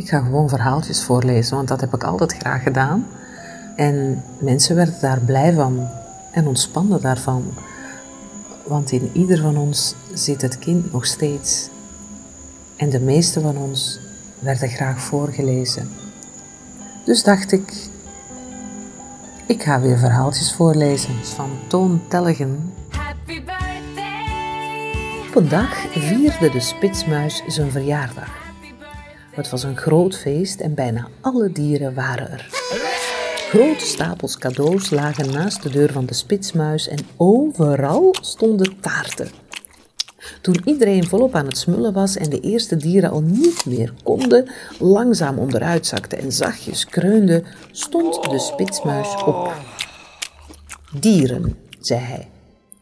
Ik ga gewoon verhaaltjes voorlezen, want dat heb ik altijd graag gedaan. En mensen werden daar blij van en ontspannen daarvan. Want in ieder van ons zit het kind nog steeds. En de meeste van ons werden graag voorgelezen. Dus dacht ik, ik ga weer verhaaltjes voorlezen van Toon Tellegen. Op een dag vierde de spitsmuis zijn verjaardag. Het was een groot feest en bijna alle dieren waren er. Grote stapels cadeaus lagen naast de deur van de spitsmuis en overal stonden taarten. Toen iedereen volop aan het smullen was en de eerste dieren al niet meer konden, langzaam onderuit zakten en zachtjes kreunden, stond de spitsmuis op. Dieren, zei hij.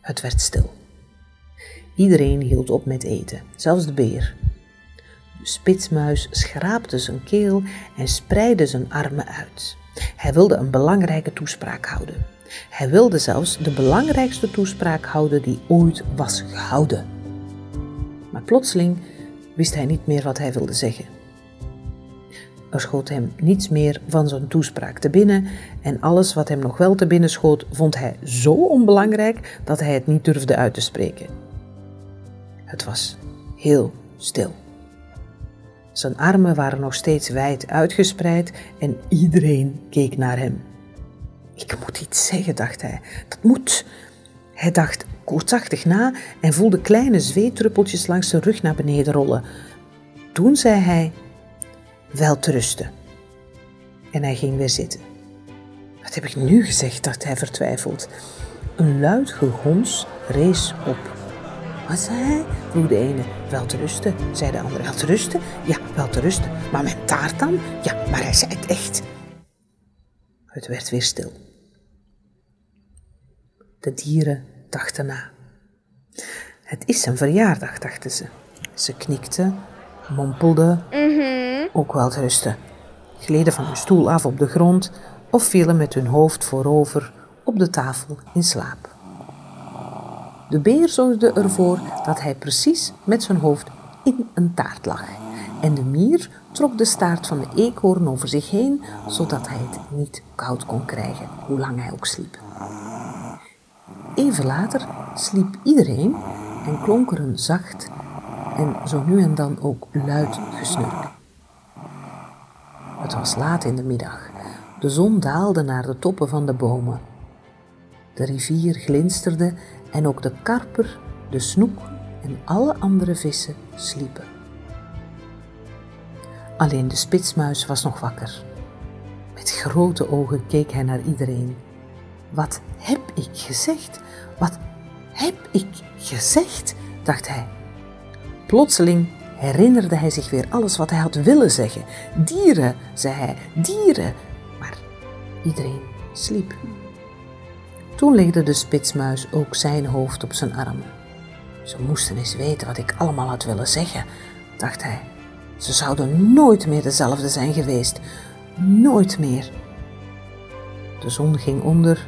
Het werd stil. Iedereen hield op met eten, zelfs de beer. Spitsmuis schraapte zijn keel en spreidde zijn armen uit. Hij wilde een belangrijke toespraak houden. Hij wilde zelfs de belangrijkste toespraak houden die ooit was gehouden. Maar plotseling wist hij niet meer wat hij wilde zeggen. Er schoot hem niets meer van zijn toespraak te binnen en alles wat hem nog wel te binnen schoot vond hij zo onbelangrijk dat hij het niet durfde uit te spreken. Het was heel stil. Zijn armen waren nog steeds wijd uitgespreid en iedereen keek naar hem. Ik moet iets zeggen, dacht hij. Dat moet. Hij dacht koortsachtig na en voelde kleine zweetdruppeltjes langs zijn rug naar beneden rollen. Toen zei hij: Wel te rusten. En hij ging weer zitten. Wat heb ik nu gezegd? dacht hij vertwijfeld. Een luid gegons rees op. Wat zei hij? vroeg de ene. Wel te rusten, zei de andere. Wel te rusten? Ja, wel te rusten. Maar mijn taart dan? Ja, maar hij zei het echt. Het werd weer stil. De dieren dachten na. Het is een verjaardag, dachten ze. Ze knikten, mompelden, ook wel te rusten. Gleden van hun stoel af op de grond of vielen met hun hoofd voorover op de tafel in slaap. De beer zorgde ervoor dat hij precies met zijn hoofd in een taart lag. En de mier trok de staart van de eekhoorn over zich heen, zodat hij het niet koud kon krijgen, hoe lang hij ook sliep. Even later sliep iedereen en klonk er een zacht en zo nu en dan ook luid gesnurk. Het was laat in de middag. De zon daalde naar de toppen van de bomen. De rivier glinsterde en ook de karper, de snoek en alle andere vissen sliepen. Alleen de spitsmuis was nog wakker. Met grote ogen keek hij naar iedereen. Wat heb ik gezegd? Wat heb ik gezegd? dacht hij. Plotseling herinnerde hij zich weer alles wat hij had willen zeggen. Dieren, zei hij, dieren. Maar iedereen sliep. Toen legde de spitsmuis ook zijn hoofd op zijn arm. Ze moesten eens weten wat ik allemaal had willen zeggen, dacht hij. Ze zouden nooit meer dezelfde zijn geweest. Nooit meer. De zon ging onder.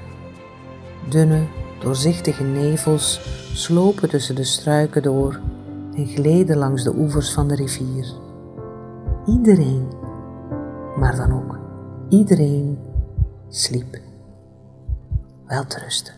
Dunne, doorzichtige nevels slopen tussen de struiken door en gleden langs de oevers van de rivier. Iedereen, maar dan ook iedereen sliep. Wel te.